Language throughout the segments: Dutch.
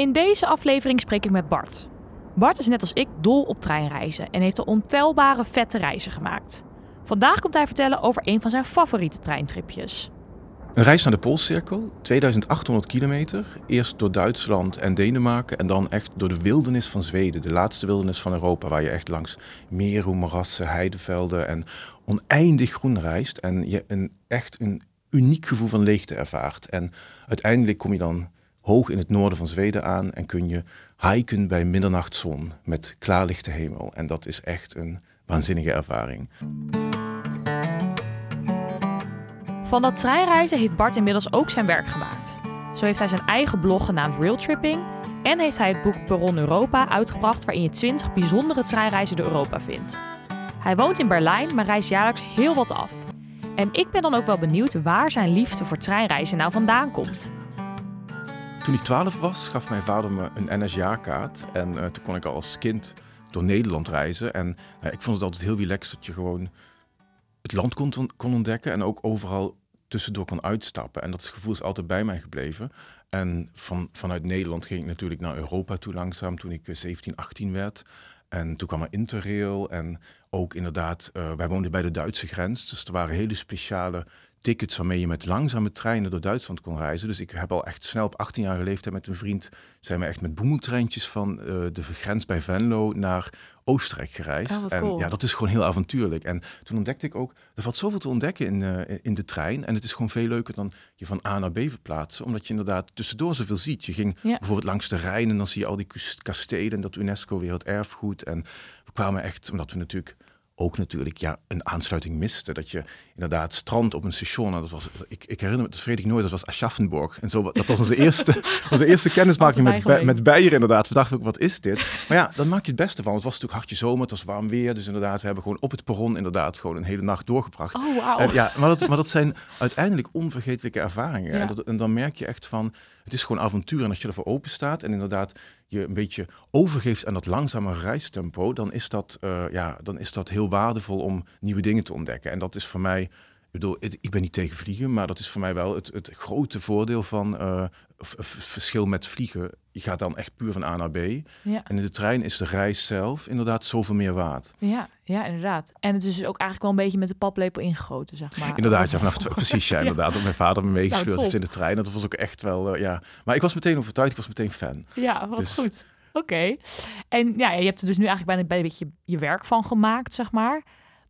In deze aflevering spreek ik met Bart. Bart is net als ik dol op treinreizen en heeft al ontelbare vette reizen gemaakt. Vandaag komt hij vertellen over een van zijn favoriete treintripjes. Een reis naar de Poolcirkel, 2800 kilometer. Eerst door Duitsland en Denemarken en dan echt door de wildernis van Zweden. De laatste wildernis van Europa, waar je echt langs meren, moerassen, heidevelden en oneindig groen reist. En je een, echt een uniek gevoel van leegte ervaart. En uiteindelijk kom je dan hoog in het noorden van Zweden aan en kun je hiken bij middernachtzon met klaarlichte hemel. En dat is echt een waanzinnige ervaring. Van dat treinreizen heeft Bart inmiddels ook zijn werk gemaakt. Zo heeft hij zijn eigen blog genaamd Railtripping en heeft hij het boek Perron Europa uitgebracht waarin je 20 bijzondere treinreizen door Europa vindt. Hij woont in Berlijn, maar reist jaarlijks heel wat af. En ik ben dan ook wel benieuwd waar zijn liefde voor treinreizen nou vandaan komt. Toen ik 12 was, gaf mijn vader me een NSJ-kaart. En uh, toen kon ik al als kind door Nederland reizen. En uh, ik vond het altijd heel relaxed dat je gewoon het land kon, kon ontdekken. En ook overal tussendoor kon uitstappen. En dat gevoel is altijd bij mij gebleven. En van, vanuit Nederland ging ik natuurlijk naar Europa toe langzaam toen ik 17, 18 werd. En toen kwam er Interrail en ook inderdaad, uh, wij woonden bij de Duitse grens. Dus er waren hele speciale tickets waarmee je met langzame treinen door Duitsland kon reizen. Dus ik heb al echt snel op 18-jarige leeftijd met een vriend... zijn we echt met boemeltreintjes van uh, de grens bij Venlo naar Oostenrijk gereisd. Oh, en ja, dat is gewoon heel avontuurlijk. En toen ontdekte ik ook, er valt zoveel te ontdekken in, uh, in de trein. En het is gewoon veel leuker dan je van A naar B verplaatsen. Omdat je inderdaad tussendoor zoveel ziet. Je ging ja. bijvoorbeeld langs de Rijn en dan zie je al die kastelen... en dat UNESCO-werelderfgoed. En we kwamen echt, omdat we natuurlijk ook natuurlijk ja, een aansluiting miste. Dat je inderdaad strand op een station. dat was, ik, ik herinner me, dat vergeet ik nooit, dat was Aschaffenburg. En zo, dat was onze eerste, onze eerste kennismaking met, met Beieren inderdaad. We dachten ook, wat is dit? Maar ja, dan maak je het beste van. Het was natuurlijk hartje zomer, het was warm weer. Dus inderdaad, we hebben gewoon op het perron inderdaad gewoon een hele nacht doorgebracht. Oh, wow. en, ja, maar, dat, maar dat zijn uiteindelijk onvergetelijke ervaringen. Ja. En, dat, en dan merk je echt van, het is gewoon avontuur. En als je ervoor open staat en inderdaad je een beetje overgeeft aan dat langzame reistempo, dan is dat, uh, ja, dan is dat heel waardevol om nieuwe dingen te ontdekken. En dat is voor mij, ik bedoel, ik ben niet tegen vliegen, maar dat is voor mij wel het, het grote voordeel van uh, verschil met vliegen. Je gaat dan echt puur van A naar B. Ja. En in de trein is de reis zelf inderdaad zoveel meer waard. Ja, ja, inderdaad. En het is dus ook eigenlijk wel een beetje met de paplepel ingegoten, zeg maar. Inderdaad, ja, vanaf precies, ja, inderdaad. Dat mijn vader me meegesleurd Nou, heeft in de trein. Dat was ook echt wel, uh, ja. Maar ik was meteen overtuigd, ik was meteen fan. Ja, wat Dus- goed. Oké. En ja, je hebt er dus nu eigenlijk bijna bij een beetje je werk van gemaakt, zeg maar.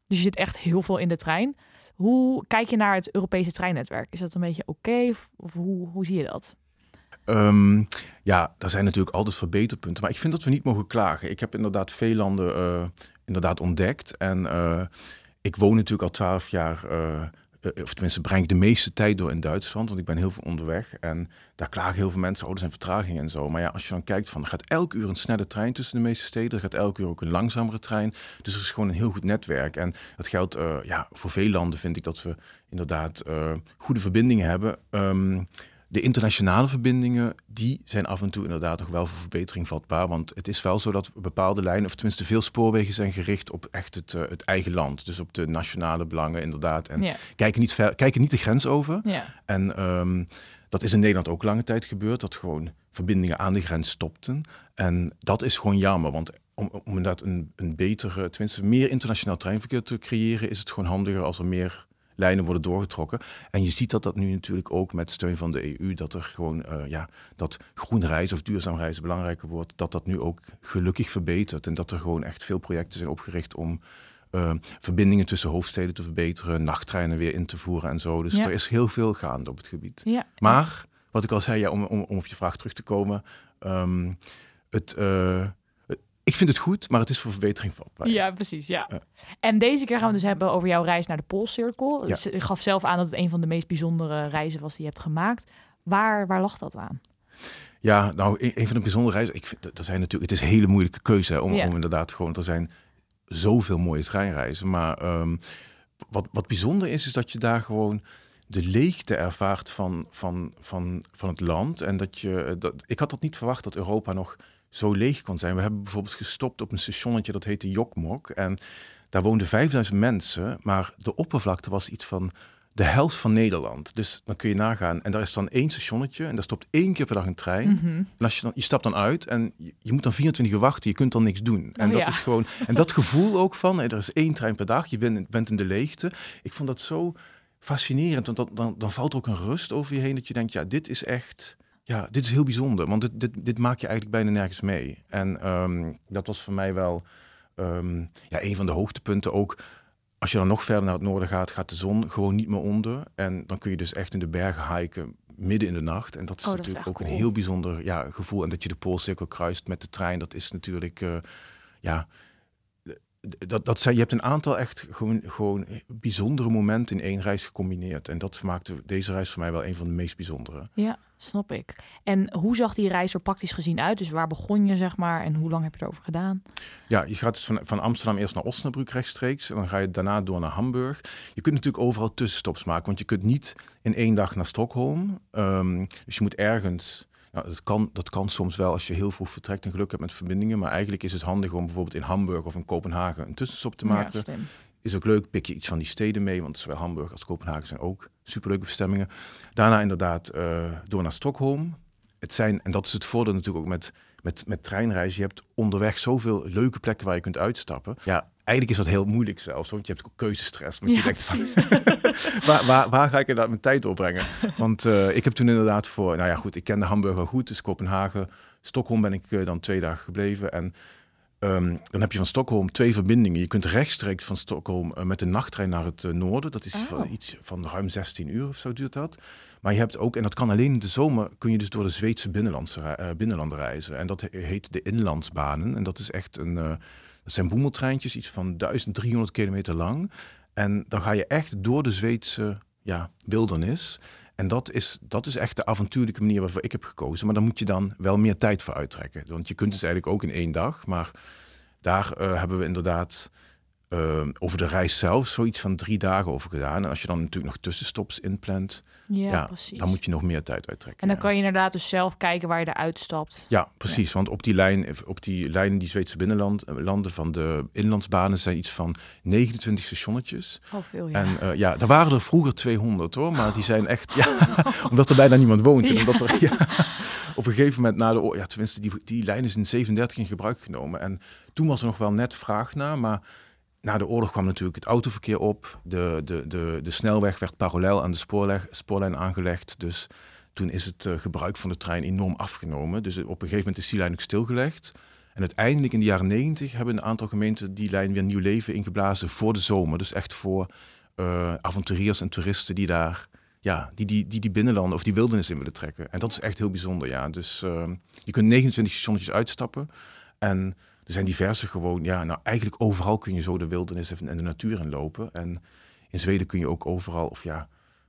Dus je zit echt heel veel in de trein. Hoe kijk je naar het Europese treinnetwerk? Is dat een beetje oké? of, of hoe, hoe zie je dat? Ehm, ja, er zijn natuurlijk altijd verbeterpunten. Maar ik vind dat we niet mogen klagen. Ik heb inderdaad veel landen eh, inderdaad ontdekt. En eh, ik woon natuurlijk al twaalf jaar, eh, of tenminste breng ik de meeste tijd door in Duitsland. Want ik ben heel veel onderweg. En daar klagen heel veel mensen, oh, er zijn vertragingen en zo. Maar ja, als je dan kijkt van, er gaat elk uur een snelle trein tussen de meeste steden. Er gaat elk uur ook een langzamere trein. Dus er is gewoon een heel goed netwerk. En dat geldt ja, voor veel landen, vind ik, dat we inderdaad goede verbindingen hebben. Ehm, de internationale verbindingen, die zijn af en toe inderdaad nog wel voor verbetering vatbaar. Want het is wel zo dat bepaalde lijnen, of tenminste veel spoorwegen zijn gericht op echt het, eh, het eigen land. Dus op de nationale belangen inderdaad. En kijken, niet ver, kijken niet de grens over. En ehm, dat is in Nederland ook lange tijd gebeurd, dat gewoon verbindingen aan de grens stopten. En dat is gewoon jammer, want om, om inderdaad een, een betere, tenminste meer internationaal treinverkeer te creëren, is het gewoon handiger als er meer lijnen worden doorgetrokken. En je ziet dat dat nu natuurlijk ook met steun van de EU, dat er gewoon, eh, ja, dat groen reizen of duurzaam reizen belangrijker wordt, dat dat nu ook gelukkig verbetert. En dat er gewoon echt veel projecten zijn opgericht om eh, verbindingen tussen hoofdsteden te verbeteren, nachttreinen weer in te voeren en zo. Dus Ja. er is heel veel gaande op het gebied. Ja. Maar, wat ik al zei, ja, om, om, om op je vraag terug te komen. ehm, het, eh, ik vind het goed, maar het is voor verbetering vatbaar. Ja, precies. Ja. Ja. En deze keer gaan we dus hebben over jouw reis naar de Poolcirkel. Ja. Je gaf zelf aan dat het een van de meest bijzondere reizen was die je hebt gemaakt. Waar, waar lag dat aan? Ja, nou, een, een van de bijzondere reizen. Ik vind, er zijn natuurlijk, het is een hele moeilijke keuze hè, om, Ja. om inderdaad gewoon. Er zijn zoveel mooie treinreizen. Maar ehm, wat, wat bijzonder is, is dat je daar gewoon de leegte ervaart van, van, van, van het land. En dat je. eh, Dat, ik had dat niet verwacht dat Europa nog zo leeg kon zijn. We hebben bijvoorbeeld gestopt op een stationnetje dat heette Jokmok. En daar woonden 5000 mensen, maar de oppervlakte was iets van de helft van Nederland. Dus dan kun je nagaan. En daar is dan één stationnetje en daar stopt één keer per dag een trein. Mhm. En als je, dan, je stapt dan uit en je, je moet dan 24 uur wachten, je kunt dan niks doen. En Oh, dat ja. is gewoon. En dat gevoel ook van, er is één trein per dag, je bent, bent in de leegte. Ik vond dat zo fascinerend, want dat, dan, dan valt er ook een rust over je heen dat je denkt, ja, dit is echt. Ja, dit is heel bijzonder, want dit, dit, dit maak je eigenlijk bijna nergens mee. En ehm, dat was voor mij wel ehm, ja, een van de hoogtepunten ook. Als je dan nog verder naar het noorden gaat, gaat de zon gewoon niet meer onder. En dan kun je dus echt in de bergen hiken midden in de nacht. En dat is Oh, dat natuurlijk ook een heel bijzonder ja, gevoel. En dat je de Poolcirkel kruist met de trein, dat is natuurlijk, eh, ja, dat, dat zijn, je hebt een aantal echt gewoon, gewoon bijzondere momenten in één reis gecombineerd. En dat maakte deze reis voor mij wel een van de meest bijzondere. Ja, snap ik. En hoe zag die reis er praktisch gezien uit? Dus waar begon je, zeg maar, en hoe lang heb je erover gedaan? Ja, je gaat dus van, van Amsterdam eerst naar Osnabrück rechtstreeks. En dan ga je daarna door naar Hamburg. Je kunt natuurlijk overal tussenstops maken. Want je kunt niet in één dag naar Stockholm. Ehm, dus je moet ergens... Nou, dat, kan, dat kan soms wel als je heel vroeg vertrekt en geluk hebt met verbindingen. Maar eigenlijk is het handig om bijvoorbeeld in Hamburg of in Kopenhagen een tussenstop te maken. Ja. Is ook leuk, pik je iets van die steden mee, want zowel Hamburg als Kopenhagen zijn ook superleuke bestemmingen. Daarna inderdaad eh, door naar Stockholm. Het zijn, en dat is het voordeel natuurlijk ook met, met, met treinreizen, je hebt onderweg zoveel leuke plekken waar je kunt uitstappen. Ja, eigenlijk is dat heel moeilijk zelfs, want je hebt ook keuzestress. Want Ja, je denkt, waar, waar, waar ga ik inderdaad mijn tijd doorbrengen? Want eh, ik heb toen inderdaad voor, nou ja goed, ik kende Hamburg al goed, dus Kopenhagen. Stockholm ben ik eh, dan twee dagen gebleven en ehm, dan heb je van Stockholm twee verbindingen. Je kunt rechtstreeks van Stockholm eh, met de nachttrein naar het noorden. Dat is Oh. van, iets van ruim 16 uur of zo duurt dat. Maar je hebt ook, en dat kan alleen in de zomer, kun je dus door de Zweedse binnenlandse, binnenlanden reizen. En dat he- heet de inlandsbanen. En dat is echt een, dat zijn boemeltreintjes, iets van 1300 kilometer lang. En dan ga je echt door de Zweedse ja, wildernis. En dat is, dat is echt de avontuurlijke manier waarvoor ik heb gekozen. Maar dan moet je dan wel meer tijd voor uittrekken. Want je kunt het eigenlijk ook in één dag. Maar daar eh, hebben we inderdaad eh, over de reis zelf zoiets van drie dagen over gedaan. En als je dan natuurlijk nog tussenstops inplant, Ja, dan moet je nog meer tijd uittrekken. En dan ja. kan je inderdaad dus zelf kijken waar je eruit stapt. Ja, precies. Want op die lijn, op die lijn, die Zweedse binnenland, eh, landen van de inlandsbanen zijn iets van 29 stationnetjes. Oh, veel ja. En eh, ja, er waren er vroeger 200 hoor, maar die zijn echt, ja, omdat er bijna niemand woont. En omdat er, ja, op een gegeven moment na de ja, tenminste, die, die lijn is in 37 in gebruik genomen. En toen was er nog wel net vraag naar, maar na de oorlog kwam natuurlijk het autoverkeer op. De, de, de, de snelweg werd parallel aan de spoorlijn aangelegd. Dus toen is het eh, gebruik van de trein enorm afgenomen. Dus op een gegeven moment is die lijn ook stilgelegd. En uiteindelijk in de jaren 90 hebben een aantal gemeenten die lijn weer nieuw leven ingeblazen voor de zomer. Dus echt voor eh, avonturiers en toeristen die daar, ja, die, die, die die binnenlanden of die wildernis in willen trekken. En dat is echt heel bijzonder, ja. Dus eh, je kunt 29 stationnetjes uitstappen. En er zijn diverse gewoon, ja, nou eigenlijk overal kun je zo de wildernis en de natuur in lopen. En in Zweden kun je ook overal, of ja,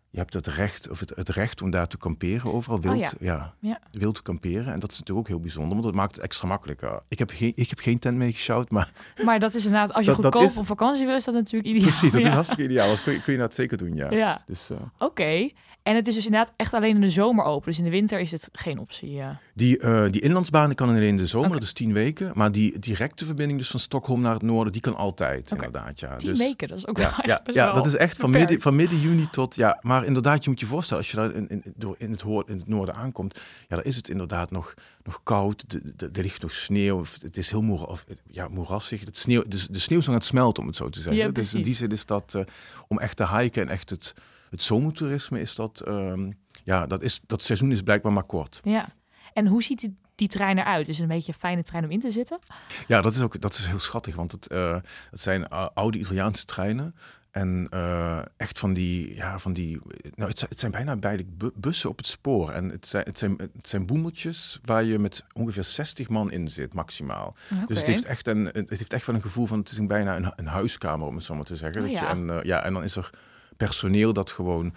je hebt het recht, of het, het recht om daar te kamperen, overal wild, ja. ja. Ja. wild te kamperen. En dat is natuurlijk ook heel bijzonder, want dat maakt het extra makkelijker. Ik heb geen, ik heb geen tent meegesjouwd, maar Maar dat is inderdaad, als je Dat- dat goedkoop is- op vakantie wil, is dat natuurlijk ideaal. precies, dat is hartstikke ideaal. Dat kun je, kun je dat zeker doen, ja. Ja, Dus eh, oké. En het is dus inderdaad echt alleen in de zomer open. Dus in de winter is dit geen optie. Ja. die, eh, die inlandsbanen kan alleen in de zomer, Oké. dat is tien weken. Maar die directe verbinding dus van Stockholm naar het noorden, die kan altijd, inderdaad. Ja. Tien dus, weken, dat is ook wel Ja, ja, best ja wel dat is echt van midden, van midden juni tot... Ja, maar inderdaad, je moet je voorstellen, als je daar in, in, door in, het, in het noorden aankomt... Ja, dan is het inderdaad nog, nog koud, er ligt nog sneeuw. of Het is heel moer, of, ja, moerassig. Het sneeuw, de, de sneeuw is aan het smelten, om het zo te zeggen. Ja, dus in die zin is dat, eh, om echt te hiken en echt het, het zomertoerisme is dat... ehm, ja, dat, is, dat seizoen is blijkbaar maar kort. Ja. En hoe ziet die, die trein eruit? Is het een beetje een fijne trein om in te zitten? Ja, dat is ook dat is heel schattig, want het, eh, het zijn uh, oude Italiaanse treinen. En eh, echt van die, ja, van die, nou, het, zijn, het zijn bijna beide bu- bussen op het spoor. En het zijn, het, zijn, het zijn boemeltjes waar je met ongeveer 60 man in zit, maximaal. Dus het heeft, echt een, het heeft echt wel een gevoel van, het is bijna een, een huiskamer, om het zo maar te zeggen. Oh, Dat je, ja. en, eh, ja, en dan is er personeel dat gewoon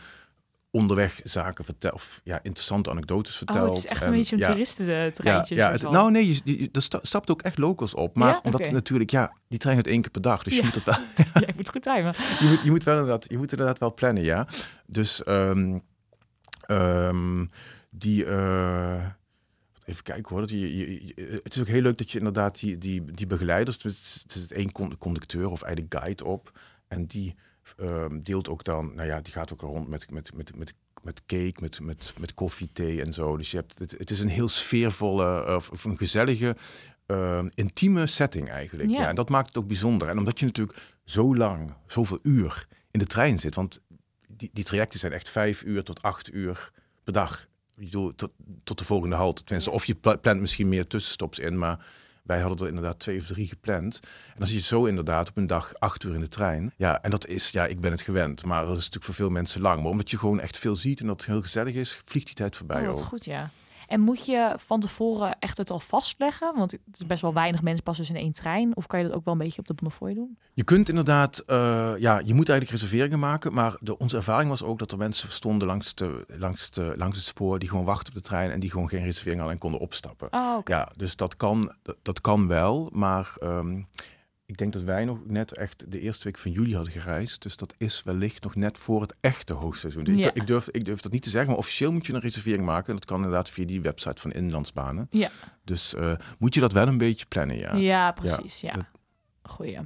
onderweg zaken vertelt, of ja, interessante anekdotes vertelt. Oh, het is echt En, een beetje een ja, toeristentreintje. ja, ja, het, nou nee, je, je, er sta- stapt ook echt locals op. Maar Ja? omdat natuurlijk, ja, die trein gaat één keer per dag. Dus je moet het wel Ja, ik moet goed timen. je, moet, je moet wel inderdaad, je moet inderdaad wel plannen, ja. Dus ehm, ehm, die. eh, even kijken hoor. Dat je, je- je- het is ook heel leuk dat je inderdaad die, die, die begeleiders. dus Het is, één con- conducteur of eigenlijk guide op. En die ehm, deelt ook dan. Nou ja, die gaat ook rond met, met, met, met, met cake, met, met, met koffie, thee en zo. Dus je hebt, het, het is een heel sfeervolle, of, of een gezellige, ehm, intieme setting eigenlijk. Ja. Ja. en dat maakt het ook bijzonder. En omdat je natuurlijk zo lang, zoveel uur in de trein zit. Want die, die trajecten zijn echt vijf uur tot acht uur per dag. Ik bedoel, tot, tot de volgende halte. Tenminste, of je pla- plant misschien meer tussenstops in. Maar wij hadden er inderdaad twee of drie gepland. En dan zit je zo inderdaad op een dag acht uur in de trein. Ja, en dat is, ja, ik ben het gewend. Maar dat is natuurlijk voor veel mensen lang. Maar omdat je gewoon echt veel ziet en dat het heel gezellig is, vliegt die tijd voorbij Oh, wat ook. goed, ja. En moet je van tevoren echt het al vastleggen? Want het is best wel weinig mensen passen dus in één trein. Of kan je dat ook wel een beetje op de Bonnefoy doen? Je kunt inderdaad, eh, ja, je moet eigenlijk reserveringen maken. Maar de, onze ervaring was ook dat er mensen stonden langs, de, langs, de, langs het spoor die gewoon wachten op de trein en die gewoon geen reservering hadden en konden opstappen. Oh. Ja, dus dat kan, dat, dat kan wel. Maar ehm, ik denk dat wij nog net echt de eerste week van juli hadden gereisd. Dus dat is wellicht nog net voor het echte hoogseizoen. Dus Ja. Ik, ik, durf, ik durf dat niet te zeggen, maar officieel moet je een reservering maken. En dat kan inderdaad via die website van Inlandsbanen. Ja. Dus eh, moet je dat wel een beetje plannen, ja. Ja, precies. Ja. dat- Goeie.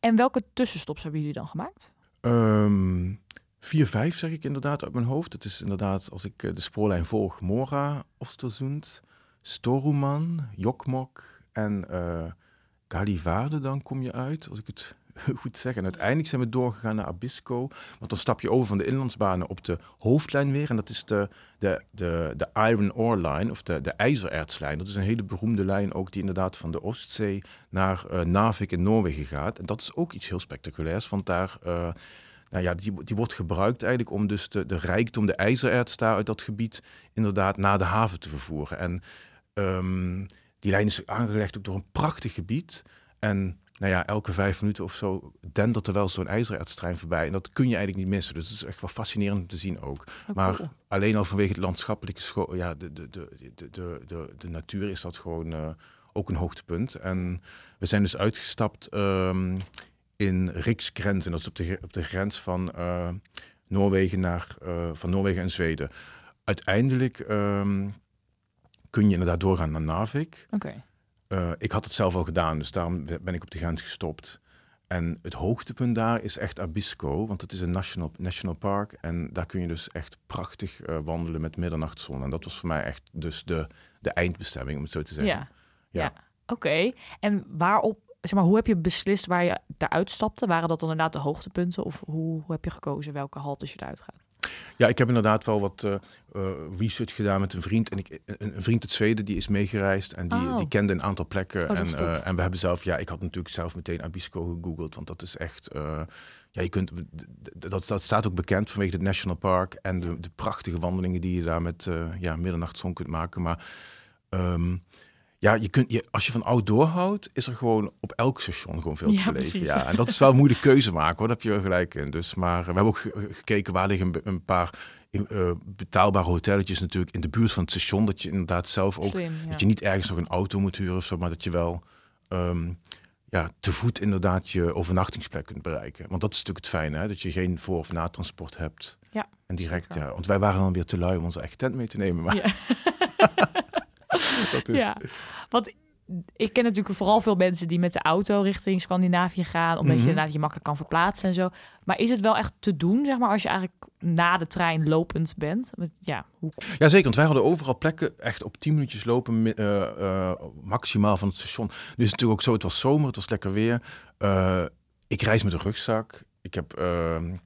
En welke tussenstops hebben jullie dan gemaakt? Ehm, 4, 5 zeg ik inderdaad uit mijn hoofd. Het is inderdaad, als ik eh, de spoorlijn volg, Mora, Ostersund, Storuman, Jokmok en eh Galivaarde, dan kom je uit, als ik het goed zeg. En uiteindelijk zijn we doorgegaan naar Abisko, want dan stap je over van de inlandsbanen op de hoofdlijn weer. En dat is de, de, de, de Iron Ore Line, of de, de ijzerertslijn. Dat is een hele beroemde lijn ook, die inderdaad van de Oostzee naar eh, Narvik in Noorwegen gaat. En dat is ook iets heel spectaculairs, want daar... eh, nou ja, die, die wordt gebruikt eigenlijk om dus de, de rijkdom, de ijzererts daar uit dat gebied inderdaad naar de haven te vervoeren. En ehm, die lijn is aangelegd ook door een prachtig gebied. En nou ja, elke vijf minuten of zo dendert er wel zo'n ijzerertstrein voorbij. En dat kun je eigenlijk niet missen. Dus het is echt wel fascinerend om te zien ook. Oh, Maar cool. alleen al vanwege het landschappelijke ja, de, de, de, de, de, de, de natuur is dat gewoon eh, ook een hoogtepunt. En we zijn dus uitgestapt ehm, in Riksgrens. En dat is op de, op de grens van eh, Noorwegen naar eh, van Noorwegen en Zweden. Uiteindelijk ehm, kun je inderdaad doorgaan naar Narvik. Oké. Eh, ik had het zelf al gedaan, dus daarom ben ik op de grens gestopt. En het hoogtepunt daar is echt Abisko, want het is een national, national park. En daar kun je dus echt prachtig eh, wandelen met middernachtzon. En dat was voor mij echt dus de, de eindbestemming, om het zo te zeggen. Ja. Ja. Ja. Oké. En waarop, zeg maar, hoe heb je beslist waar je daaruit stapte? Waren dat dan inderdaad de hoogtepunten? Of hoe, hoe heb je gekozen welke haltes je eruit gaat? Ja, ik heb inderdaad wel wat eh, eh, research gedaan met een vriend. En ik, een, een vriend uit Zweden die is meegereisd en die, Oh. die kende een aantal plekken. dat en, eh, en we hebben zelf, ja, ik had natuurlijk zelf meteen Abisko gegoogeld, want dat is echt, ja, je kunt, dat, dat staat ook bekend vanwege het National Park en de, de prachtige wandelingen die je daar met ja, middernachtzon kunt maken. Maar ehm, ja, je kunt, je, als je van outdoor houdt, is er gewoon op elk station gewoon veel Ja, te beleven. precies. Ja, en dat is wel een moeilijke keuze maken, hoor. Daar heb je wel gelijk in. Dus, maar we hebben ook ge- gekeken waar liggen een, paar eh, betaalbare hotelletjes natuurlijk in de buurt van het station. Dat je inderdaad zelf ook, Slim, ja. dat je niet ergens nog een auto moet huren of zo, maar dat je wel ehm, ja, te voet inderdaad je overnachtingsplek kunt bereiken. Want dat is natuurlijk het fijne, hè? dat je geen voor- of natransport hebt. Ja, En direct, zeker. ja. Want wij waren dan weer te lui om onze eigen tent mee te nemen. Maar Ja. dat is... Ja, want ik ken natuurlijk vooral veel mensen die met de auto richting Scandinavië gaan, omdat Mhm. je inderdaad je makkelijk kan verplaatsen en zo. Maar is het wel echt te doen, zeg maar, als je eigenlijk na de trein lopend bent? Ja, hoe... Ja, zeker. Want wij hadden overal plekken echt op 10 minuutjes lopen, eh, maximaal van het station. Is het natuurlijk ook zo, het was zomer, het was lekker weer. Eh, ik reis met een rugzak. Ik heb, ehm,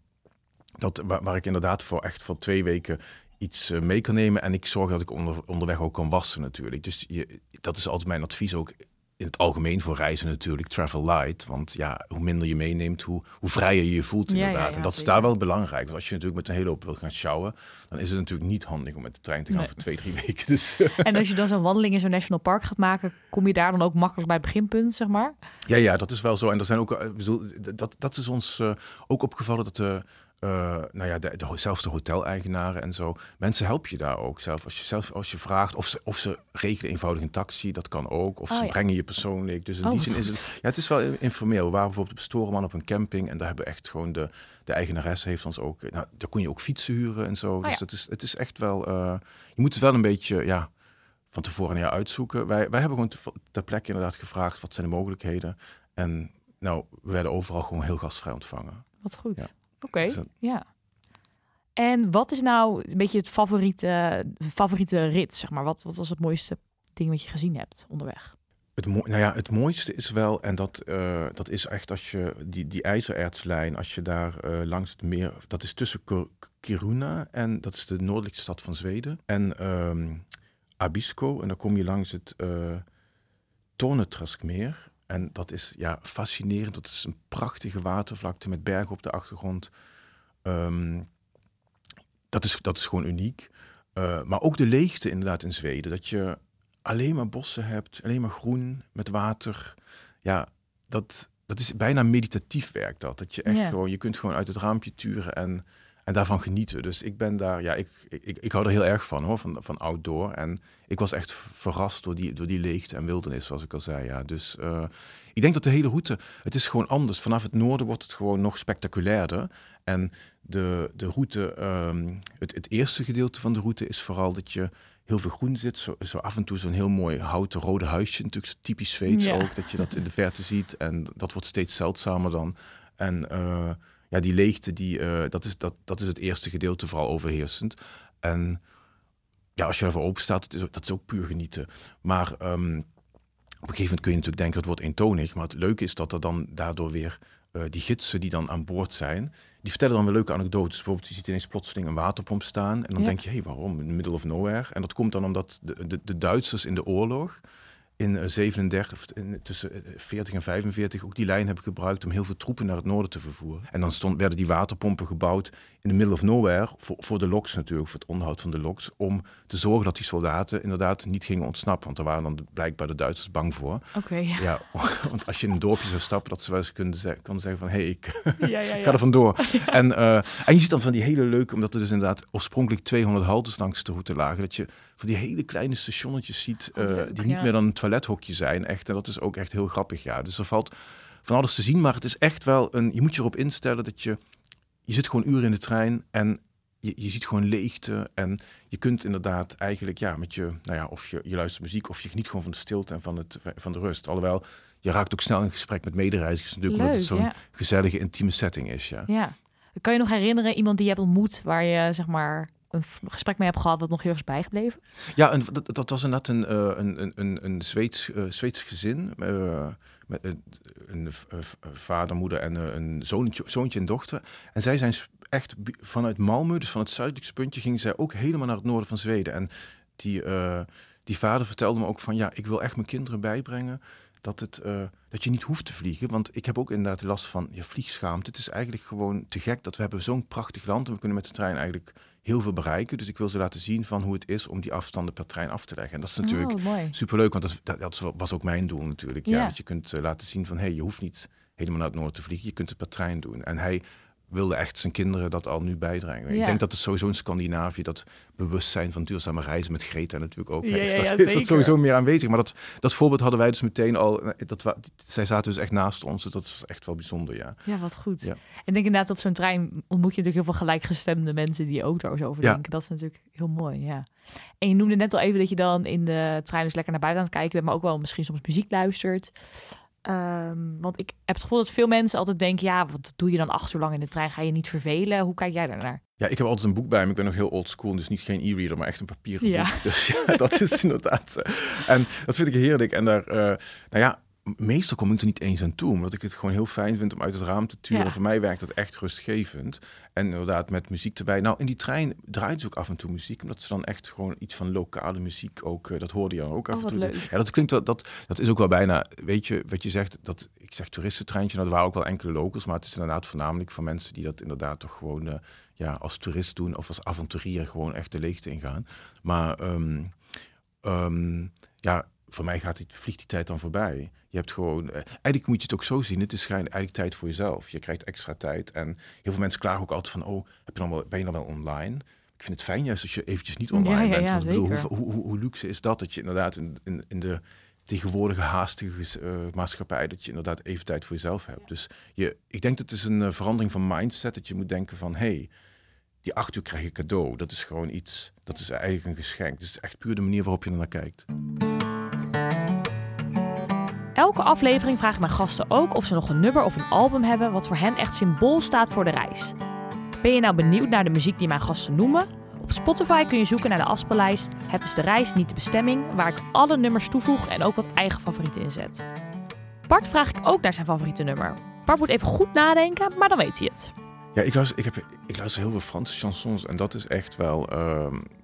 dat, waar, waar ik inderdaad voor echt voor twee weken iets eh, mee kan nemen. En ik zorg dat ik onder, onderweg ook kan wassen natuurlijk. Dus je, dat is altijd mijn advies ook in het algemeen voor reizen natuurlijk. Travel light. Want ja, hoe minder je meeneemt, hoe, hoe vrijer je je voelt Ja, ja, inderdaad. ja, en dat is daar wel belangrijk. Want als je natuurlijk met een hele hoop wil gaan sjouwen, dan is het natuurlijk niet handig om met de trein te gaan Nee. voor twee, drie weken. Dus En als je dan zo'n wandeling in zo'n national park gaat maken, kom je daar dan ook makkelijk bij het beginpunt, zeg maar? Ja, ja, dat is wel zo. En er zijn ook, eh, ik bedoel, dat, dat is ons eh, ook opgevallen dat de uh, nou ja, de, de, zelfs de hoteleigenaren en zo. Mensen help je daar ook zelf. Als je, zelf, als je vraagt of ze, of ze regelen eenvoudig een taxi, dat kan ook. Of Oh, ze ja. brengen je persoonlijk. Dus in Oh, die zin is het... Ja, het is wel informeel. We waren bijvoorbeeld op Storeman op een camping. En daar hebben echt gewoon de, de eigenaresse heeft ons ook... Nou, daar kon je ook fietsen huren en zo. dus Oh, ja. het, is, het is echt wel... eh, je moet het wel een beetje... Ja, van tevoren ja, uitzoeken. Wij, wij hebben gewoon te- ter plekke inderdaad gevraagd... wat zijn de mogelijkheden? En nou, we werden overal gewoon heel gastvrij ontvangen. Wat goed. Ja. Oké, Dus ja. En wat is nou een beetje het favoriete, favoriete rit, zeg maar? Wat, wat was het mooiste ding wat je gezien hebt onderweg? Het, nou ja, het mooiste is wel, en dat, eh, dat is echt als je die, die ijzerertslijn, als je daar eh, langs het meer, dat is tussen Kiruna en dat is de noordelijkste stad van Zweden, en ehm Abisko. En dan kom je langs het eh Tornetraskmeer. En dat is ja, fascinerend. Dat is een prachtige watervlakte met bergen op de achtergrond. Ehm, dat, is, dat is gewoon uniek. Eh, maar ook de leegte inderdaad in Zweden. Dat je alleen maar bossen hebt, alleen maar groen met water. Ja, dat, dat is bijna meditatief werk dat. Dat je echt Ja. gewoon, je kunt gewoon uit het raampje turen en, en daarvan genieten. Dus ik ben daar, ja, ik, ik, ik hou er heel erg van hoor, van, van outdoor. En ik was echt verrast door die, door die leegte en wildernis, zoals ik al zei. Ja. Dus eh, ik denk dat de hele route, het is gewoon anders. Vanaf het noorden wordt het gewoon nog spectaculairder. En de, de route, ehm, het, het eerste gedeelte van de route is vooral dat je heel veel groen zit. Zo, zo af en toe zo'n heel mooi houten rode huisje. Natuurlijk typisch Zweeds Ja. ook, dat je dat in de verte ziet. En dat wordt steeds zeldzamer dan. En eh, ja, die leegte, die, eh, dat, is, dat, dat is het eerste gedeelte vooral overheersend. En ja, als je ervoor open staat, dat is, ook- dat is ook puur genieten. Maar ehm, op een gegeven moment kun je natuurlijk denken, het wordt eentonig. Maar het leuke is dat er dan daardoor weer eh, die gidsen die dan aan boord zijn, die vertellen dan weer leuke anekdotes. Bijvoorbeeld, je ziet ineens plotseling een waterpomp staan. En dan Ja. denk je, hé, hey, waarom? In the middle of nowhere. En dat komt dan omdat de, de, de Duitsers in de oorlog in eh, 37, of in, tussen eh, 40 en 45 ook die lijn hebben gebruikt om heel veel troepen naar het noorden te vervoeren. En dan stond, werden die waterpompen gebouwd in the middle of nowhere, voor, voor de loks natuurlijk, voor het onderhoud van de loks, om te zorgen dat die soldaten inderdaad niet gingen ontsnappen. Want daar waren dan de- blijkbaar de Duitsers bang voor. Oké, ja. Ja, want als je in een dorpje zou stappen, dat ze wel eens kunnen zeggen, konden zeggen van, hé, hey, ik Ja, ja, ja. ga er vandoor. En, eh, en je ziet dan van die hele leuke, omdat er dus inderdaad oorspronkelijk 200 haltes langs de route lagen, dat je van die hele kleine stationnetjes ziet, Oh, eh, die niet ja. meer dan een toilethokje zijn. Echt, en dat is ook echt heel grappig, ja. Dus er valt van alles te zien, maar het is echt wel een, je moet je erop instellen dat je, je zit gewoon uren in de trein en je, je ziet gewoon leegte en je kunt inderdaad eigenlijk, ja, met je, nou ja, of je, je luistert muziek of je geniet gewoon van de stilte en van, het, van de rust. Alhoewel, je raakt ook snel in gesprek met medereizigers natuurlijk, omdat het zo'n ja. gezellige, intieme setting is, ja. ja. Kan je nog herinneren iemand die je hebt ontmoet waar je zeg maar een gesprek mee hebt gehad wat nog heel erg is bijgebleven? Ja, en dat, dat was inderdaad een, eh, een, een, een, een Zweeds, eh, Zweeds gezin. eh, met een, vader, moeder en een zoontje, zoontje en dochter. En zij zijn echt vanuit Malmö, dus van het zuidelijkste puntje, gingen zij ook helemaal naar het noorden van Zweden. En die, die vader vertelde me ook van, ja, ik wil echt mijn kinderen bijbrengen dat, het, dat je niet hoeft te vliegen. Want ik heb ook inderdaad last van ja, vliegschaamte. Het is eigenlijk gewoon te gek dat we hebben zo'n prachtig land en we kunnen met de trein eigenlijk heel veel bereiken. Dus ik wil ze laten zien van hoe het is om die afstanden per trein af te leggen. En dat is natuurlijk Oh, mooi. superleuk, want dat, is- dat, dat was ook mijn doel natuurlijk. Ja, Ja. Dat je kunt eh, laten zien van, hé, hey, je hoeft niet helemaal naar het noorden te vliegen. Je kunt het per trein doen. En hij wilde echt zijn kinderen dat al nu bijdragen. Ja. Ik denk dat het sowieso in Scandinavië, dat bewustzijn van duurzame reizen met Greta natuurlijk ook. Ja, is, dat, ja, is dat sowieso meer aanwezig. Maar dat, dat voorbeeld hadden wij dus meteen al. eh, Dat, wa- zij zaten dus echt naast ons. Dus dat was echt wel bijzonder, ja. Ja, wat goed. En ik denk inderdaad op zo'n trein ontmoet je natuurlijk heel veel gelijkgestemde mensen die ook daar over denken. Dat is natuurlijk heel mooi, ja. En je noemde net al even dat je dan in de trein dus lekker naar buiten aan het kijken bent, maar ook wel misschien soms muziek luistert. Ehm, want ik heb het gevoel dat veel mensen altijd denken, ja, wat doe je dan acht uur lang in de trein? Ga je niet vervelen? Hoe kijk jij daarnaar? Ja, ik heb altijd een boek bij me. Ik ben nog heel old school, dus niet geen e-reader, maar echt een papieren Ja. boek. Dus ja, dat is inderdaad. eh, En dat vind ik heerlijk. En daar, eh, nou ja, meestal kom ik er niet eens aan toe, omdat ik het gewoon heel fijn vind om uit het raam te turen. Ja. Voor mij werkt dat echt rustgevend. En inderdaad met muziek erbij. Nou, in die trein draait ze ook af en toe muziek, omdat ze dan echt gewoon iets van lokale muziek ook, eh, dat hoorde je dan ook af Oh, en wat toe. leuk. Ja, dat klinkt wel, dat, dat is ook wel bijna, weet je, wat je zegt, dat ik zeg toeristentreintje, nou, er waren ook wel enkele locals, maar het is inderdaad voornamelijk voor mensen die dat inderdaad toch gewoon eh, ja, als toerist doen of als avonturier gewoon echt de leegte ingaan. Maar ehm, ehm, ja, voor mij gaat die, vliegt die tijd dan voorbij. Je hebt gewoon, uh, eigenlijk moet je het ook zo zien. Het is eigenlijk tijd voor jezelf. Je krijgt extra tijd. En heel veel mensen klagen ook altijd van, oh, heb je dan wel, ben je dan wel online? Ik vind het fijn juist als je eventjes niet online ja, bent. Ja, bedoel, hoe, hoe, hoe, luxe is dat? Dat je inderdaad in, in, in de tegenwoordige haastige uh, maatschappij, dat je inderdaad even tijd voor jezelf hebt. Dus je, ik denk dat het is een uh, verandering van mindset. Dat je moet denken van, hey, die acht uur krijg je cadeau. Dat is gewoon iets, dat is eigenlijk een geschenk. Dus het is echt puur de manier waarop je er naar kijkt. Elke aflevering vraag ik mijn gasten ook of ze nog een nummer of een album hebben wat voor hen echt symbool staat voor de reis. Ben je nou benieuwd naar de muziek die mijn gasten noemen? Op Spotify kun je zoeken naar de afspeellijst Het is de reis, niet de bestemming, waar ik alle nummers toevoeg en ook wat eigen favorieten inzet. Bart vraag ik ook naar zijn favoriete nummer. Bart moet even goed nadenken, maar dan weet hij het. Ja, ik luister, ik, heb, ik luister heel veel Franse chansons en dat is echt wel.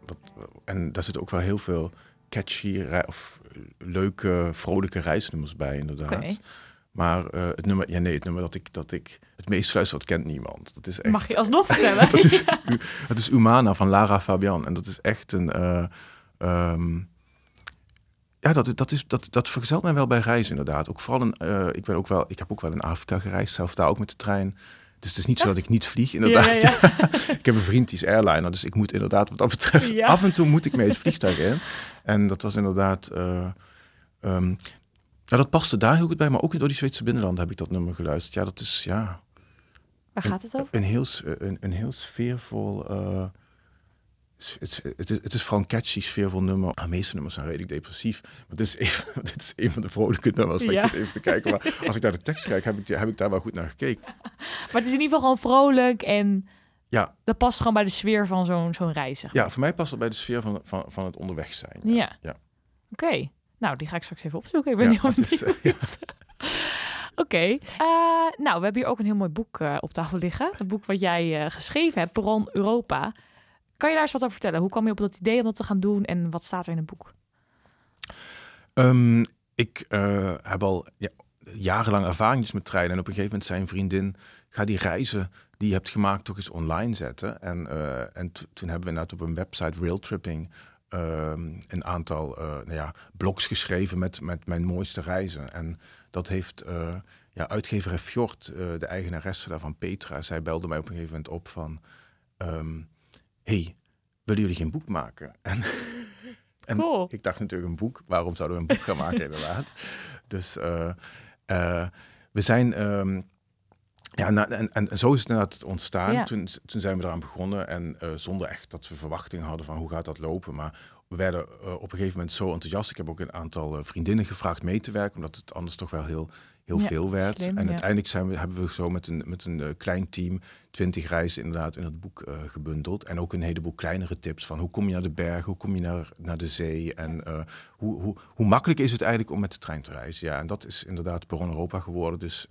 Wat, en daar zit ook wel heel veel catchy of leuke, vrolijke reisnummers bij, inderdaad. Okay. Maar uh, het nummer, ja nee, het nummer dat ik, dat ik het meest luister, dat kent niemand. Dat is echt, Mag je alsnog vertellen? dat, is, dat is Humana van Lara Fabian. En dat is echt een... Uh, um, ja, dat, dat, is, dat, dat vergezelt mij wel bij reizen inderdaad. Ook vooral, een, uh, ik, ben ook wel, ik heb ook wel in Afrika gereisd, zelf daar ook met de trein. Dus het is niet zo dat ik niet vlieg, inderdaad. Ja, ja, ja. ik heb een vriend die is airliner, dus ik moet inderdaad wat dat betreft... Af en toe moet ik mee het vliegtuig in. En dat was inderdaad... Uh, um, ja, dat paste daar heel goed bij, maar ook in door die Zweedse binnenlanden heb ik dat nummer geluisterd. Ja, dat is, ja... Waar gaat het over? Een, een heel, een, een heel sfeervol... Uh, het, het, het, is vooral een catchy, sfeervol nummer. De meeste nummers zijn redelijk depressief. Maar dit is, even, dit is een van de vrolijke nummers. Ja. Ik zit even te kijken. Maar als ik naar de tekst kijk, heb ik, heb ik daar wel goed naar gekeken. Maar het is in ieder geval gewoon vrolijk en... Ja. Dat past gewoon bij de sfeer van zo'n zo'n reis. Zeg maar. Ja, voor mij past het bij de sfeer van, van, van het onderweg zijn. Ja. ja. ja. Oké. Nou, die ga ik straks even opzoeken. Ik ben ja, heel benieuwd. Uh, Oké. Okay. Uh, nou, we hebben hier ook een heel mooi boek uh, op tafel liggen. Het boek wat jij uh, geschreven hebt, Peron Europa. Kan je daar eens wat over vertellen? Hoe kwam je op dat idee om dat te gaan doen en wat staat er in het boek? Um, ik heb al ja, jarenlang ervaring met treinen. En op een gegeven moment zei een vriendin, ga die reizen die je hebt gemaakt toch eens online zetten. En, en toen hebben we net op een website, Railtripping, uh, een aantal uh, nou ja, blogs geschreven met, met mijn mooiste reizen. En dat heeft ja, uitgever Fjord, de eigenaresse daarvan, Petra, zij belde mij op een gegeven moment op van... Um, hey, willen jullie geen boek maken? En, en cool. ik dacht natuurlijk een boek. Waarom zouden we een boek gaan maken inderdaad? Dus we zijn... Um, ja, nou, en, en zo is het inderdaad ontstaan. Ja. Toen, toen zijn we eraan begonnen en uh, zonder echt dat we verwachtingen hadden van hoe gaat dat lopen. Maar we werden uh, op een gegeven moment zo enthousiast. Ik heb ook een aantal uh, vriendinnen gevraagd mee te werken, omdat het anders toch wel heel, heel ja, veel werd. Slim, en ja. uiteindelijk zijn we, hebben we zo met een, met een klein team twintig reizen inderdaad in het boek gebundeld. En ook een heleboel kleinere tips van hoe kom je naar de bergen, hoe kom je naar, naar de zee en hoe, hoe, hoe makkelijk is het eigenlijk om met de trein te reizen. Ja, en dat is inderdaad Peron Europa geworden. Dus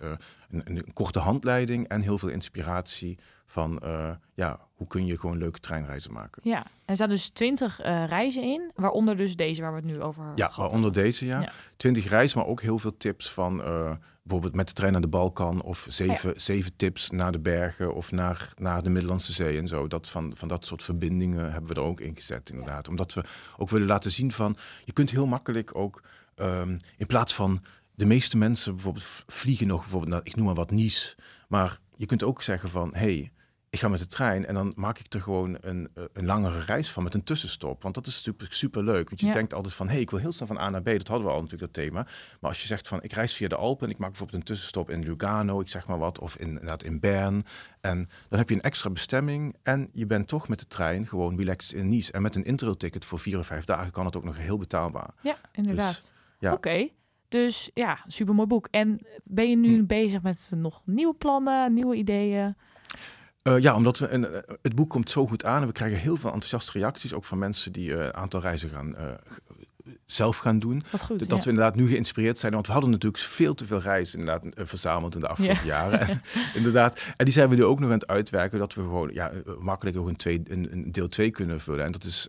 een, een, korte handleiding en heel veel inspiratie van ja, hoe kun je gewoon leuke treinreizen maken. Ja, er staan dus twintig reizen in, waaronder dus deze waar we het nu over hebben. Ja, waaronder deze ja. Twintig ja. reizen, maar ook heel veel tips van bijvoorbeeld met de trein naar de Balkan of zeven, ja. zeven tips naar de bergen of naar, naar de Middellandse Zee en zo. Dat van, van dat soort verbindingen hebben we er ook in gezet inderdaad. Ja. Omdat we ook willen laten zien van, je kunt heel makkelijk ook um, in plaats van de meeste mensen bijvoorbeeld vliegen nog bijvoorbeeld naar, ik noem maar wat, Nice. Maar je kunt ook zeggen van, hey, ik ga met de trein en dan maak ik er gewoon een, een langere reis van met een tussenstop. Want dat is super, super leuk. Want je Ja. denkt altijd van, hey, ik wil heel snel van A naar B. Dat hadden we al natuurlijk, dat thema. Maar als je zegt van, ik reis via de Alpen en ik maak bijvoorbeeld een tussenstop in Lugano, ik zeg maar wat, of in, inderdaad in Bern. En dan heb je een extra bestemming en je bent toch met de trein gewoon relaxed in Nice. En met een interrail-ticket voor vier of vijf dagen kan het ook nog heel betaalbaar. Ja, inderdaad. ja. Oké, dus ja, supermooi boek. En ben je nu Hm. bezig met nog nieuwe plannen, nieuwe ideeën? Eh, ja, omdat we, en, eh, het boek komt zo goed aan en we krijgen heel veel enthousiaste reacties, ook van mensen die eh, een aantal reizen gaan, zelf gaan doen. Goed. dat ja. we inderdaad nu geïnspireerd zijn, want we hadden natuurlijk veel te veel reizen inderdaad verzameld in de afgelopen jaren. En, inderdaad. En die zijn we nu ook nog aan het uitwerken, dat we gewoon ja, makkelijk ook een, twee, een, een deel 2 kunnen vullen. En dat is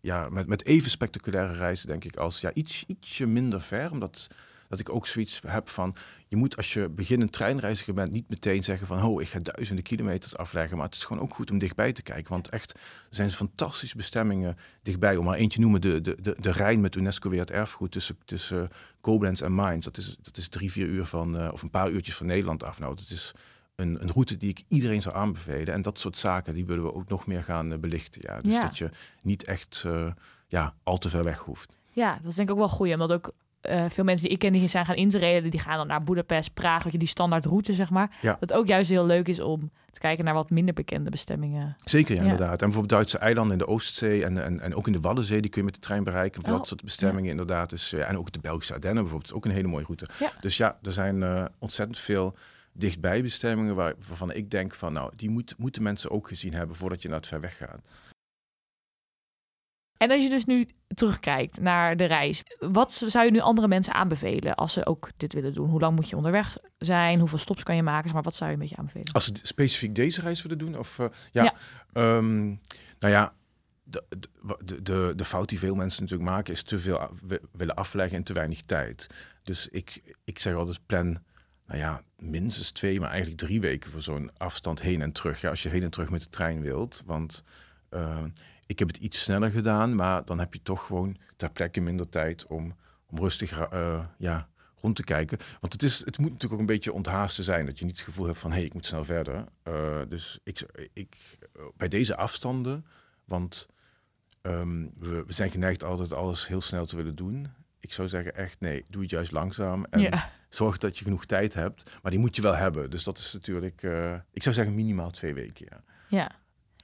ja, met, met even spectaculaire reizen, denk ik, als ja, iets, ietsje minder ver, omdat dat ik ook zoiets heb van, je moet als je beginnend treinreiziger bent niet meteen zeggen van, oh, ik ga duizenden kilometers afleggen. Maar het is gewoon ook goed om dichtbij te kijken. Want echt, er zijn fantastische bestemmingen dichtbij. Om maar eentje noemen, de, de, de, de Rijn met UNESCO weer het erfgoed tussen, tussen Koblenz en Mainz. Dat is, dat is drie, vier uur van, uh, of een paar uurtjes van Nederland af. Nou, dat is een, een, route die ik iedereen zou aanbevelen. En dat soort zaken, die willen we ook nog meer gaan uh, belichten. Ja. Dus dat je niet echt uh, ja, al te ver weg hoeft. Ja, dat is denk ik ook wel goed. Omdat ook uh, veel mensen die ik ken die zijn gaan interreden, die gaan dan naar Budapest, Praag, weet je, die standaard route zeg maar. Ja. Dat ook juist heel leuk is om te kijken naar wat minder bekende bestemmingen. Zeker, ja, inderdaad. En bijvoorbeeld Duitse eilanden in de Oostzee en, en, en ook in de Waddenzee, die kun je met de trein bereiken. Voor oh, dat soort bestemmingen inderdaad. Dus, en ook de Belgische Ardennen bijvoorbeeld, is ook een hele mooie route. Dus ja, er zijn uh, ontzettend veel dichtbij bestemmingen waar, waarvan ik denk van nou, die moet, moeten mensen ook gezien hebben voordat je naar het ver weg gaat. En als je dus nu terugkijkt naar de reis, wat zou je nu andere mensen aanbevelen als ze ook dit willen doen? Hoe lang moet je onderweg zijn? Hoeveel stops kan je maken? Maar wat zou je een beetje aanbevelen? Als ze specifiek deze reis willen doen? Of, uh, ja, ja. Um, nou ja, de, de, de, de fout die veel mensen natuurlijk maken is te veel willen afleggen in te weinig tijd. Dus ik, ik zeg altijd plan nou ja, minstens twee, maar eigenlijk drie weken voor zo'n afstand heen en terug. Ja, als je heen en terug met de trein wilt. Want uh, ik heb het iets sneller gedaan, maar dan heb je toch gewoon ter plekke minder tijd om, om rustig uh, ja, rond te kijken. Want het, is, het moet natuurlijk ook een beetje onthaasten zijn. Dat je niet het gevoel hebt van hé, hey, ik moet snel verder. Uh, dus ik, ik, bij deze afstanden, want um, we, we, zijn geneigd altijd alles heel snel te willen doen. Ik zou zeggen echt nee, doe het juist langzaam. En ja zorg dat je genoeg tijd hebt. Maar die moet je wel hebben. Dus dat is natuurlijk, uh, ik zou zeggen minimaal twee weken. Ja. ja.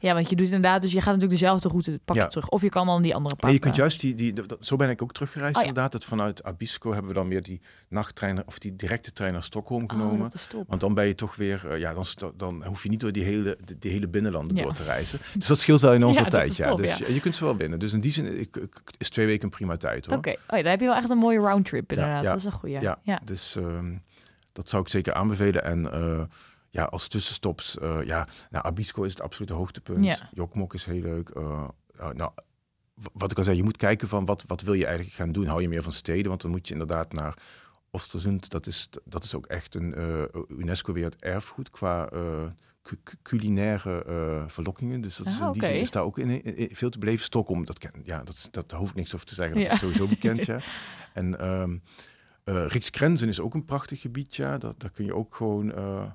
Ja, want je doet inderdaad, dus je gaat natuurlijk dezelfde route pakken ja. terug. Of je kan dan die andere pakken. Nee, je kunt juist die, die, zo ben ik ook teruggereisd oh, ja. inderdaad. Dat vanuit Abisko hebben we dan weer die nachttrein of die directe trein naar Stockholm oh, genomen. Oh, Want dan ben je toch weer, uh, ja, dan, dan hoef je niet door die hele, die, hele binnenlanden ja. door te reizen. Dus dat scheelt wel enorm veel tijd. Ja, dus je, je kunt ze wel binnen. Dus in die zin ik, ik, is twee weken een prima tijd hoor. Oké, okay. oh, dan heb je wel echt een mooie roundtrip inderdaad. Dat is een goede. Ja, ja. dus um, dat zou ik zeker aanbevelen. En uh, ja, als tussenstops, uh, ja, nou, Abisko is het absolute hoogtepunt. Ja. Jokmok is heel leuk. Uh, nou, wat ik al zei, je moet kijken van wat, wat wil je eigenlijk gaan doen. Hou je meer van steden, want dan moet je inderdaad naar Ostersund. Dat is, dat is ook echt een UNESCO weer het erfgoed qua culinaire verlokkingen. Dus dat is, ah, in die zin is daar ook in, in, veel te beleven. Stockholm, dat, ken, ja, dat, dat hoeft niks over te zeggen. Dat ja. is sowieso bekend, ja. En... Um, uh, Riksgrenzen is ook een prachtig gebied, ja. Dat, daar kun je ook gewoon uh,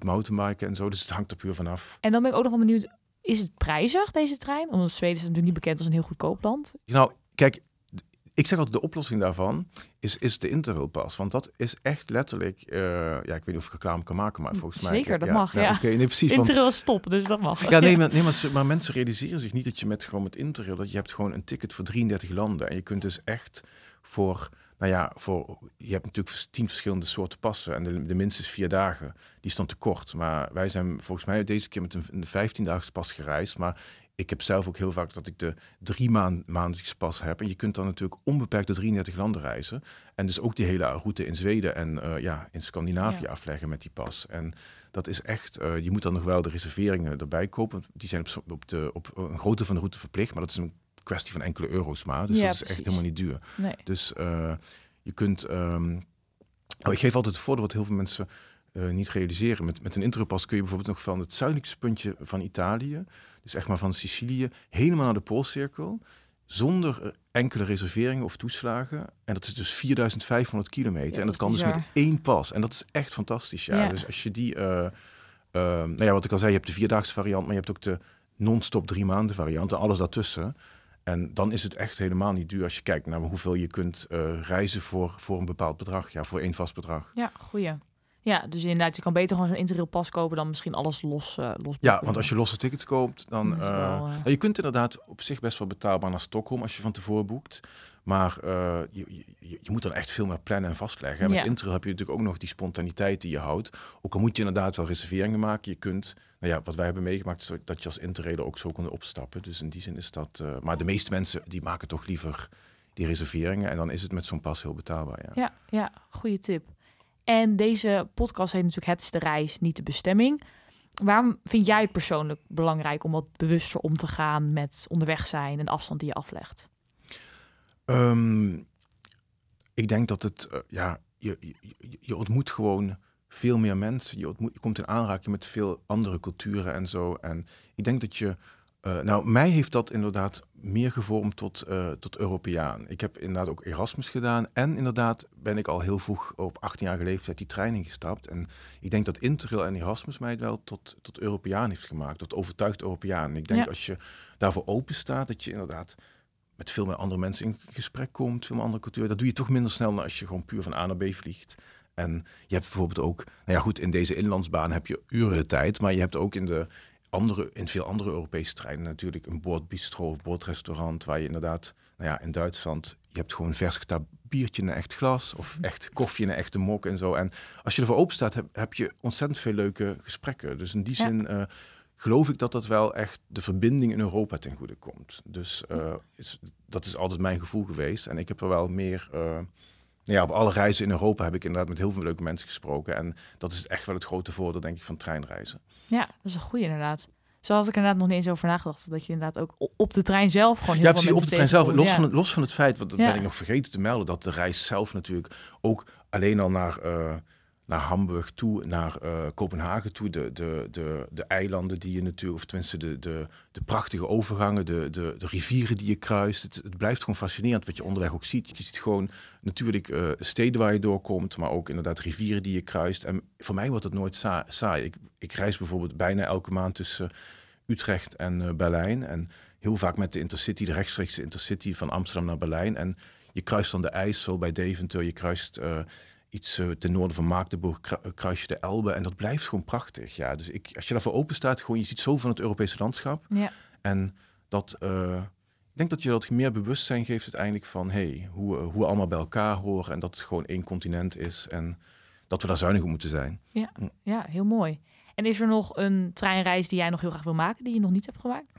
goed maken en zo. Dus het hangt er puur vanaf. En dan ben ik ook nog wel benieuwd, is het prijzig, deze trein? Omdat Zweden is natuurlijk niet bekend als een heel goedkoop land. Nou, kijk, ik zeg altijd de oplossing daarvan is, is de Interrailpas. Want dat is echt letterlijk, uh, ja, ik weet niet of ik reclame kan maken, maar volgens Zeker, mij... Zeker, dat mag, ja. Okay, nee, precies. Interrail is stop, dus dat mag. Ja, nee, maar, nee maar, maar, mensen realiseren zich niet dat je met gewoon met Interrail, dat je hebt gewoon een ticket voor 33 landen. En je kunt dus echt voor nou ja, voor, je hebt natuurlijk tien verschillende soorten passen. En de, de minstens vier dagen, die dan te kort. Maar wij zijn volgens mij deze keer met een, een 15 daagse pas gereisd. Maar ik heb zelf ook heel vaak dat ik de drie maand, maandelijkse pas heb. En je kunt dan natuurlijk onbeperkt de 33 landen reizen. En dus ook die hele route in Zweden en uh, ja, in Scandinavië afleggen met die pas. En dat is echt, uh, je moet dan nog wel de reserveringen erbij kopen. Die zijn op, op, de, op een grote van de route verplicht. Maar dat is een kwestie van enkele euro's maar. Dus dat is echt helemaal niet duur. Nee. Dus uh, je kunt... Um, oh, ik geef altijd het voordeel wat heel veel mensen uh, niet realiseren. Met, met een intropas kun je bijvoorbeeld nog van het zuidelijkste puntje van Italië, dus echt maar van Sicilië, helemaal naar de Poolcirkel, zonder enkele reserveringen of toeslagen. En dat is dus 4500 kilometer. en dat kan dus met één pas. En dat is echt fantastisch. Ja. ja. Dus als je die... Uh, uh, nou ja, wat ik al zei, je hebt de vierdaagse variant, maar je hebt ook de non-stop drie maanden variant en alles daartussen. En dan is het echt helemaal niet duur als je kijkt naar hoeveel je kunt uh, reizen voor, voor een bepaald bedrag. Ja, voor één vast bedrag. Ja, goeie. Ja, dus inderdaad, je kan beter gewoon zo'n interrail pas kopen dan misschien alles los, uh, los Ja, want als je losse tickets koopt, dan... Uh, wel, nou, je kunt inderdaad op zich best wel betaalbaar naar Stockholm als je van tevoren boekt. Maar uh, je, je, je, moet dan echt veel meer plannen en vastleggen. En met Interrail heb je natuurlijk ook nog die spontaniteit die je houdt. Ook al moet je inderdaad wel reserveringen maken. Je kunt, nou ja, wat wij hebben meegemaakt, is dat je als Interrailer ook zo kon opstappen. Dus in die zin is dat... Uh, maar de meeste mensen die maken toch liever die reserveringen. En dan is het met zo'n pas heel betaalbaar. Ja, ja, ja goede tip. En deze podcast heet natuurlijk Het is de reis, niet de bestemming. Waarom vind jij het persoonlijk belangrijk om wat bewuster om te gaan met onderweg zijn en de afstand die je aflegt? Um, ik denk dat het, uh, ja, je, je, je ontmoet gewoon veel meer mensen. Je, ontmoet, je komt in aanraking met veel andere culturen en zo. En ik denk dat je. Uh, nou, mij heeft dat inderdaad meer gevormd tot, uh, tot Europeaan. Ik heb inderdaad ook Erasmus gedaan. En inderdaad ben ik al heel vroeg op 18 jaar leeftijd die training gestapt. En ik denk dat Interrail en Erasmus mij wel tot, tot Europeaan heeft gemaakt. Tot overtuigd Europeaan. Ik denk ja. als je daarvoor open staat, dat je inderdaad met veel meer andere mensen in gesprek komt, veel meer andere cultuur. Dat doe je toch minder snel dan als je gewoon puur van A naar B vliegt. En je hebt bijvoorbeeld ook, nou ja goed, in deze inlandsbaan heb je uren tijd, maar je hebt ook in de andere, in veel andere Europese treinen natuurlijk een bordbistro of bordrestaurant waar je inderdaad, nou ja, in Duitsland, je hebt gewoon vers getapt biertje in een echt glas of echt koffie in een echte mok en zo. En als je ervoor open staat, heb, heb je ontzettend veel leuke gesprekken. Dus in die zin uh, geloof ik dat dat wel echt de verbinding in Europa ten goede komt. Dus uh, is, dat is altijd mijn gevoel geweest. En ik heb er wel meer. Uh, ja, op alle reizen in Europa heb ik inderdaad met heel veel leuke mensen gesproken. En dat is echt wel het grote voordeel, denk ik, van treinreizen. Ja, dat is een goede inderdaad. Zo had ik inderdaad nog niet eens over nagedacht. Dat je inderdaad ook op de trein zelf gewoon heel ja, precies, op de trein zelf. Los, van het, los van het feit, wat dat ben ik nog vergeten te melden, dat de reis zelf natuurlijk ook alleen al naar, uh, naar Hamburg toe, naar uh, Kopenhagen toe, de, de, de, de eilanden die je natuurlijk, of tenminste de, de, de prachtige overgangen, de, de, de rivieren die je kruist. Het, het blijft gewoon fascinerend wat je onderweg ook ziet. Je ziet gewoon natuurlijk uh, steden waar je doorkomt, maar ook inderdaad rivieren die je kruist. En voor mij wordt het nooit sa saai. Ik, ik reis bijvoorbeeld bijna elke maand tussen Utrecht en uh, Berlijn. En heel vaak met de Intercity, de rechtstreekse Intercity van Amsterdam naar Berlijn. En je kruist dan de IJssel bij Deventer, je kruist iets uh, ten noorden van Magdeburg, kruis je de Elbe. En dat blijft gewoon prachtig. Ja, dus ik, als je daarvoor open staat, gewoon je ziet zo van het Europese landschap. Ja. En dat, ik denk dat je dat meer bewustzijn geeft uiteindelijk van hey, hoe, hoe we allemaal bij elkaar horen. En dat het gewoon één continent is. En dat we daar zuinig op moeten zijn. Ja, ja heel mooi. En is er nog een treinreis die jij nog heel graag wil maken, die je nog niet hebt gemaakt?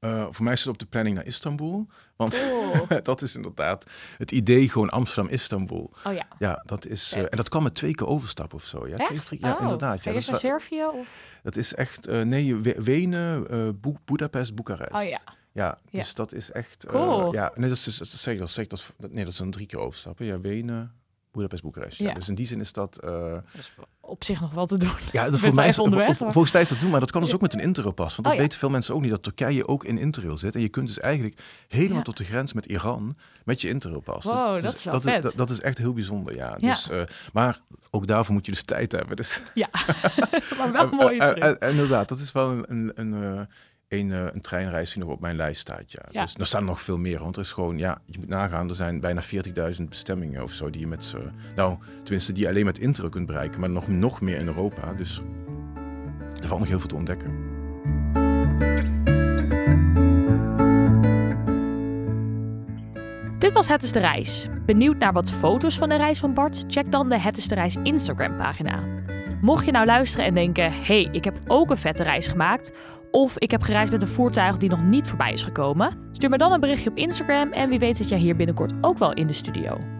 Uh, voor mij is het op de planning naar Istanbul. Want oh. dat is inderdaad het idee gewoon Amsterdam-Istanbul. Oh ja. Ja, dat is. Uh, en dat kan met twee keer overstappen of zo. Ja, Echt? Twee, ja oh. inderdaad. Ja, dat is naar Servië? Of? Dat is echt. Uh, nee, Wenen, Bo Budapest, Boekarest. Oh ja. Ja, dus ja. dat is echt. Cool. ja, nee, dat is, dat zeg, dat zeg, dat, nee, dat zijn drie keer overstappen. Ja, Wenen, Budapest, Boekarest. Ja. ja. Dus in die zin is dat. Uh... is op zich nog wel te doen. Ja, dat voor mij is, onderweg, volgens mij is dat te doen, maar dat kan dus ook met een Interrail-pas. Want dat oh, weten veel mensen ook niet, dat Turkije ook in Interrail zit. En je kunt dus eigenlijk helemaal ja. tot de grens met Iran met je Interrail-pas. Wow, dus, dat is wel dat, vet. Dat, dat, is echt heel bijzonder, ja. Dus, uh, maar ook daarvoor moet je dus tijd hebben. Dus. Ja, maar wel mooi uh, Inderdaad, dat is wel een... een, een een, uh, een treinreis die nog op mijn lijst staat. Ja. ja. Dus er staan nog veel meer. Want er is gewoon, ja, je moet nagaan, er zijn bijna 40.000 bestemmingen of zo die je met. Nou, tenminste, die je alleen met intro kunt bereiken, maar nog, nog meer in Europa. Dus er valt nog heel veel te ontdekken. Dit was Het is de Reis. Benieuwd naar wat foto's van de reis van Bart? Check dan de Het is de Reis Instagram pagina. Mocht je nou luisteren en denken: hey, ik heb ook een vette reis gemaakt. Of ik heb gereisd met een voertuig die nog niet voorbij is gekomen. Stuur me dan een berichtje op Instagram en wie weet zit jij hier binnenkort ook wel in de studio.